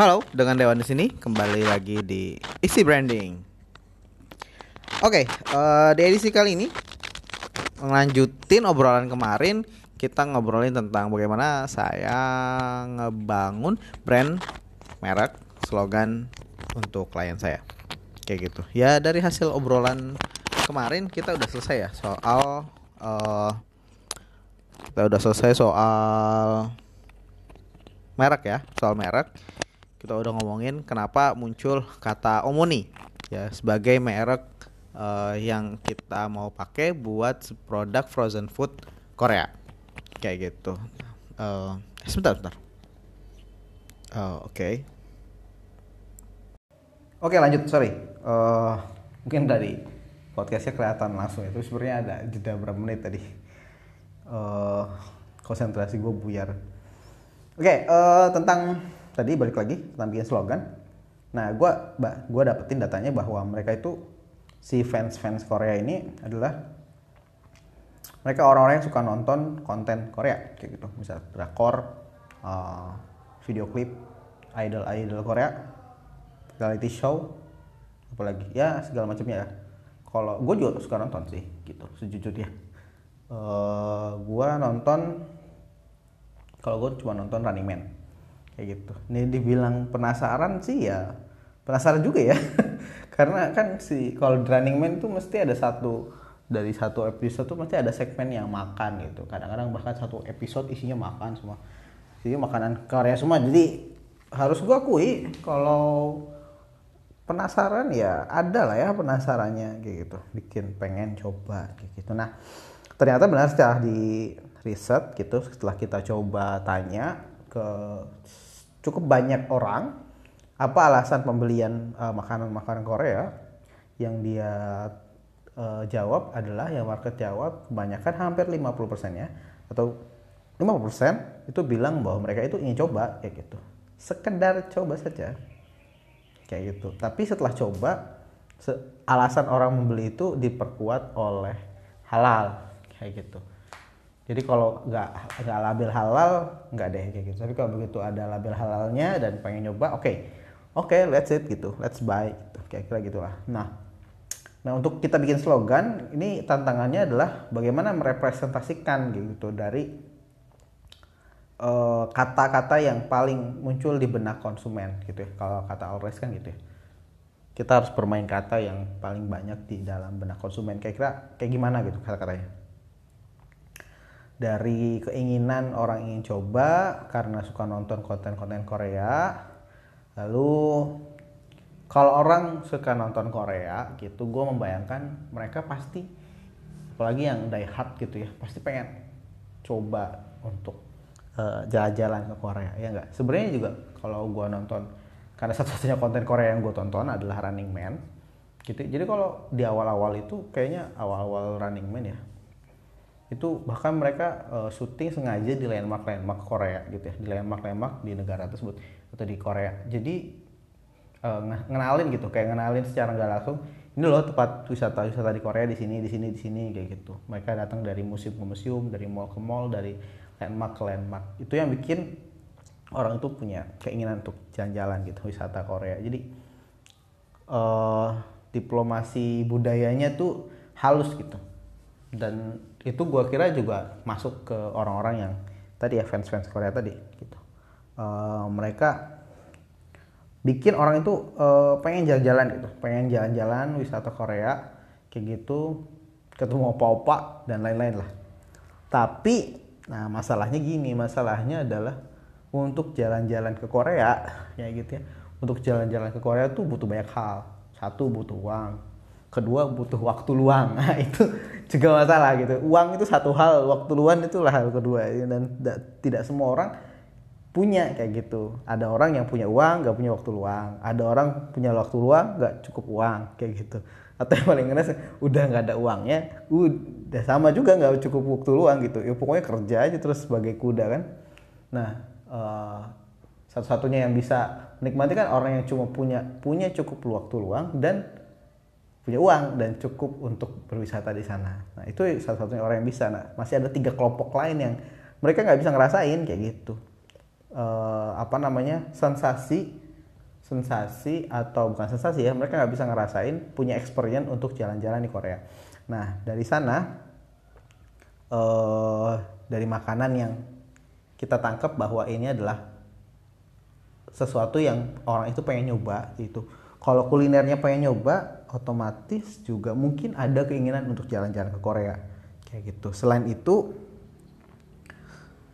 Halo, dengan Dewan di sini kembali lagi di Isi Branding. Oke, eh, di edisi kali ini melanjutin obrolan kemarin kita ngobrolin tentang bagaimana saya ngebangun brand, merek, slogan untuk klien saya. Kayak gitu. Ya dari hasil obrolan kemarin kita udah selesai ya soal eh, kita udah selesai soal merek ya, soal merek. Kita udah ngomongin kenapa muncul kata Omoni ya sebagai merek eh, yang kita mau pakai buat produk frozen food Korea. Kayak gitu. Eh, sebentar, sebentar. Oh, oke. Oke, lanjut. Sorry. Eh, mungkin dari podcastnya kelihatan langsung itu sebenarnya ada jeda berapa menit tadi. Eh, konsentrasi gue buyar. Oke, eh, tentang tadi balik lagi tentang slogan. Nah, gue gua dapetin datanya bahwa mereka itu si fans-fans Korea ini adalah mereka orang-orang yang suka nonton konten Korea kayak gitu, misal drakor, eh, video klip, idol-idol Korea, reality show, apalagi ya segala macamnya ya. Kalau gue juga suka nonton sih, gitu sejujurnya. Eh, gue nonton kalau gue cuma nonton Running Man kayak gitu. Ini dibilang penasaran sih ya penasaran juga ya. Karena kan si kalau Running Man tuh mesti ada satu dari satu episode tuh mesti ada segmen yang makan gitu. Kadang-kadang bahkan satu episode isinya makan semua. Isinya makanan Korea semua. Jadi harus gue akui kalau penasaran ya ada lah ya penasarannya kayak gitu. Bikin pengen coba kayak gitu. Nah ternyata benar setelah di riset gitu setelah kita coba tanya ke cukup banyak orang apa alasan pembelian uh, makanan-makanan Korea? Yang dia uh, jawab adalah yang market jawab kebanyakan hampir 50% ya atau 50% itu bilang bahwa mereka itu ingin coba kayak gitu. Sekedar coba saja kayak gitu. Tapi setelah coba alasan orang membeli itu diperkuat oleh halal kayak gitu jadi kalau nggak nggak label halal nggak deh kayak gitu. Tapi kalau begitu ada label halalnya dan pengen nyoba oke. Okay. oke okay, let's it gitu. Let's buy gitu. kayak kira gitulah. Nah nah untuk kita bikin slogan ini tantangannya adalah bagaimana merepresentasikan gitu dari eh, kata-kata uh, yang paling muncul di benak konsumen gitu ya. Kalau kata always kan gitu ya. Kita harus bermain kata yang paling banyak di dalam benak konsumen. Kayak kira kayak gimana gitu kata-katanya dari keinginan orang ingin coba karena suka nonton konten-konten Korea. Lalu kalau orang suka nonton Korea gitu gue membayangkan mereka pasti apalagi yang die hard gitu ya pasti pengen coba untuk uh, jalan-jalan ke Korea ya enggak sebenarnya juga kalau gue nonton karena satu-satunya konten Korea yang gue tonton adalah Running Man gitu. Jadi kalau di awal-awal itu kayaknya awal-awal Running Man ya itu bahkan mereka uh, syuting sengaja di landmark landmark Korea gitu ya. Di landmark landmark di negara tersebut atau di Korea. Jadi uh, ngenalin gitu kayak ngenalin secara nggak langsung ini loh tempat wisata wisata di Korea di sini di sini di sini kayak gitu. Mereka datang dari museum ke museum dari mall ke mall dari landmark ke landmark. Itu yang bikin orang itu punya keinginan untuk jalan-jalan gitu wisata Korea. Jadi uh, diplomasi budayanya tuh halus gitu. Dan itu gue kira juga masuk ke orang-orang yang tadi ya fans-fans Korea tadi gitu. Uh, mereka bikin orang itu uh, pengen jalan-jalan gitu pengen jalan-jalan wisata Korea kayak gitu ketemu opa-opa dan lain-lain lah. Tapi nah masalahnya gini masalahnya adalah untuk jalan-jalan ke Korea ya gitu ya untuk jalan-jalan ke Korea tuh butuh banyak hal. Satu butuh uang kedua butuh waktu luang. Nah, itu juga masalah gitu. Uang itu satu hal waktu luang itulah hal kedua. Dan tidak semua orang punya kayak gitu. Ada orang yang punya uang nggak punya waktu luang. Ada orang punya waktu luang nggak cukup uang kayak gitu. Atau yang paling ngenes udah nggak ada uangnya udah sama juga nggak cukup waktu luang gitu. Ya pokoknya kerja aja terus sebagai kuda kan. Nah uh, satu-satunya yang bisa menikmati kan orang yang cuma punya punya cukup waktu luang dan punya uang dan cukup untuk berwisata di sana. Nah itu salah satunya orang yang bisa. Nah masih ada tiga kelompok lain yang mereka nggak bisa ngerasain kayak gitu. Uh, apa namanya sensasi sensasi atau bukan sensasi ya mereka nggak bisa ngerasain punya experience untuk jalan-jalan di Korea nah dari sana uh, dari makanan yang kita tangkap bahwa ini adalah sesuatu yang orang itu pengen nyoba gitu kalau kulinernya pengen nyoba otomatis juga mungkin ada keinginan untuk jalan-jalan ke Korea. Kayak gitu. Selain itu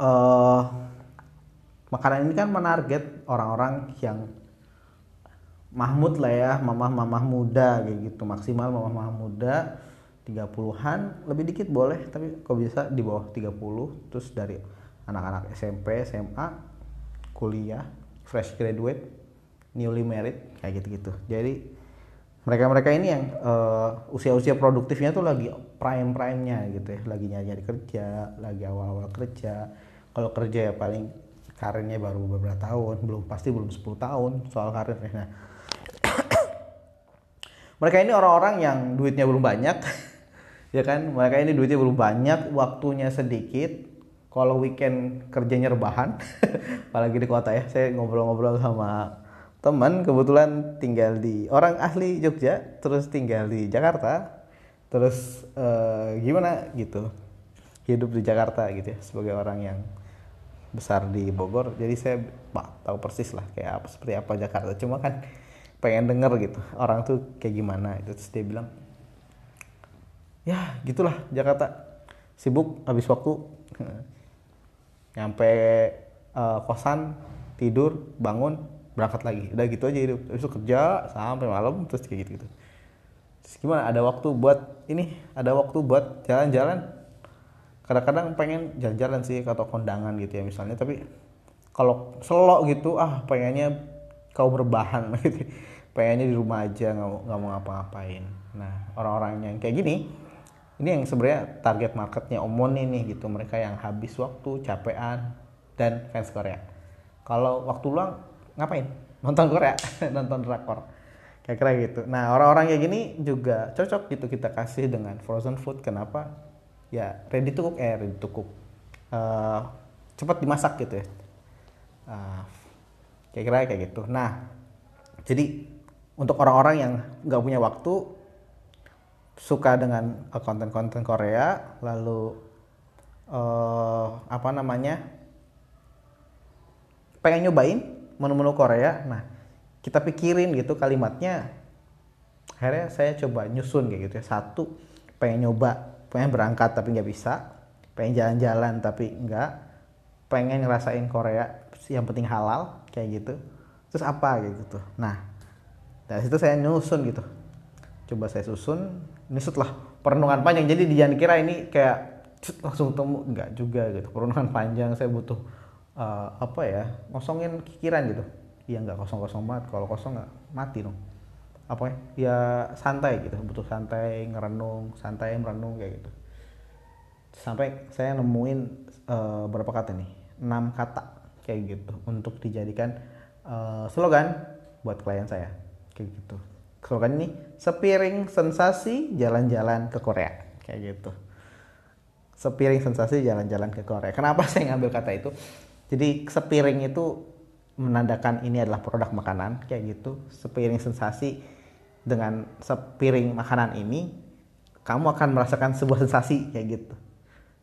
uh, makanan ini kan menarget orang-orang yang Mahmud lah ya, mamah-mamah muda kayak gitu, maksimal mamah-mamah muda 30-an, lebih dikit boleh, tapi kok bisa di bawah 30, terus dari anak-anak SMP, SMA, kuliah, fresh graduate, newly married, kayak gitu-gitu. Jadi mereka-mereka ini yang uh, usia-usia produktifnya tuh lagi prime-prime-nya gitu ya, lagi nyari-nyari kerja, lagi awal-awal kerja. Kalau kerja ya paling karirnya baru beberapa tahun, belum pasti belum 10 tahun soal karirnya. Nah, mereka ini orang-orang yang duitnya belum banyak ya kan mereka ini duitnya belum banyak waktunya sedikit kalau weekend kerjanya rebahan apalagi di kota ya saya ngobrol-ngobrol sama teman kebetulan tinggal di orang asli Jogja terus tinggal di Jakarta terus uh, gimana gitu hidup di Jakarta gitu ya sebagai orang yang besar di Bogor. Jadi saya bah, tahu persis lah kayak apa seperti apa Jakarta. Cuma kan pengen denger gitu orang tuh kayak gimana itu terus dia bilang ya gitulah Jakarta sibuk habis waktu. Nyampe uh, kosan tidur bangun berangkat lagi. Udah gitu aja hidup. Itu kerja sampai malam terus kayak gitu gitu terus gimana? Ada waktu buat ini? Ada waktu buat jalan-jalan? Kadang-kadang pengen jalan-jalan sih atau kondangan gitu ya misalnya tapi kalau selok gitu ah pengennya kau berbahan gitu. Pengennya di rumah aja nggak mau ngapa-ngapain. Nah orang-orang yang kayak gini ini yang sebenarnya target marketnya Omon ini gitu. Mereka yang habis waktu capean dan fans Korea. Kalau waktu luang ngapain? Nonton Korea? Nonton drakor. Kayak kira gitu. Nah orang-orang kayak gini juga cocok gitu kita kasih dengan frozen food. Kenapa? Ya ready to cook. Eh ready to cook. Uh, cepat dimasak gitu ya. Uh, kayak kira kayak gitu. Nah jadi untuk orang-orang yang nggak punya waktu suka dengan uh, konten-konten Korea lalu uh, apa namanya pengen nyobain menu-menu Korea. Nah kita pikirin gitu kalimatnya. Akhirnya saya coba nyusun kayak gitu ya. Satu pengen nyoba pengen berangkat tapi nggak bisa. Pengen jalan-jalan tapi nggak. Pengen ngerasain Korea yang penting halal kayak gitu. Terus apa kayak gitu nah dari situ saya nyusun gitu. Coba saya susun ini setelah perenungan panjang. Jadi jangan kira ini kayak langsung temu enggak juga gitu. Perenungan panjang saya butuh uh, apa ya kosongin pikiran gitu. Iya nggak kosong kosong banget. Kalau kosong nggak mati dong. Apa ya? Ya santai gitu. Butuh santai ngerenung santai merenung kayak gitu. Sampai saya nemuin uh, berapa kata nih? Enam kata kayak gitu. Untuk dijadikan uh, slogan buat klien saya. Kayak gitu. Slogan ini sepiring sensasi jalan-jalan ke Korea. Kayak gitu. Sepiring sensasi jalan-jalan ke Korea. Kenapa saya ngambil kata itu jadi sepiring itu menandakan ini adalah produk makanan kayak gitu. Sepiring sensasi dengan sepiring makanan ini kamu akan merasakan sebuah sensasi kayak gitu.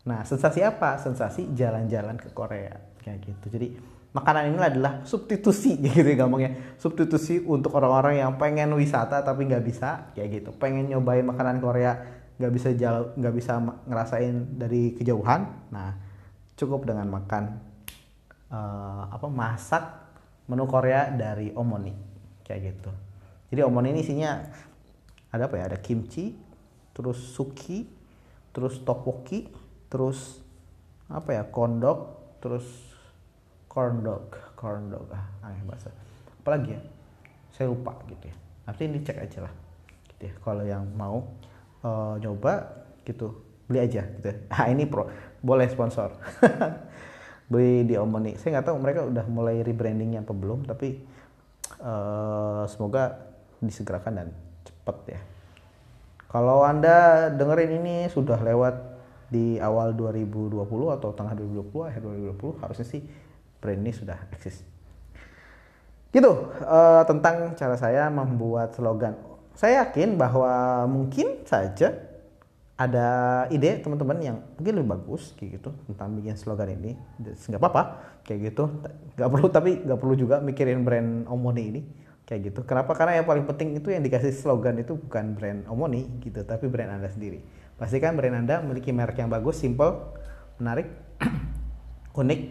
Nah sensasi apa? Sensasi jalan-jalan ke Korea kayak gitu. Jadi makanan ini adalah substitusi gitu ya gampangnya. Substitusi untuk orang-orang yang pengen wisata tapi nggak bisa kayak gitu. Pengen nyobain makanan Korea nggak bisa jauh nggak bisa ngerasain dari kejauhan. Nah cukup dengan makan uh, apa masak menu Korea dari Omoni. Kayak gitu. Jadi Omoni ini isinya ada apa ya? Ada kimchi terus suki terus topoki terus apa ya? Kondok terus corn dog corn dog ah aneh bahasa apalagi ya? Saya lupa gitu ya. Nanti ini cek aja lah. Gitu ya. Kalau yang mau uh, nyoba gitu. Beli aja gitu ya. ah ini pro boleh sponsor beli di Omni saya nggak tahu mereka udah mulai rebrandingnya apa belum tapi uh, semoga disegerakan dan cepet ya. Kalau anda dengerin ini sudah lewat di awal 2020 atau tengah 2020 akhir 2020 harusnya sih brand ini sudah eksis. gitu uh, tentang cara saya membuat slogan. Saya yakin bahwa mungkin saja ada ide teman-teman yang mungkin lebih bagus kayak gitu tentang bikin slogan ini nggak apa-apa kayak gitu nggak perlu tapi nggak perlu juga mikirin brand Omoni ini kayak gitu kenapa karena yang paling penting itu yang dikasih slogan itu bukan brand Omoni gitu tapi brand anda sendiri pastikan brand anda memiliki merek yang bagus simple menarik unik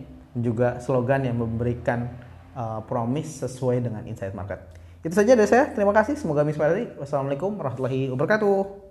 juga slogan yang memberikan uh, promise sesuai dengan insight market. Itu saja dari saya. Terima kasih. Semoga menginspirasi. Wassalamualaikum warahmatullahi wabarakatuh.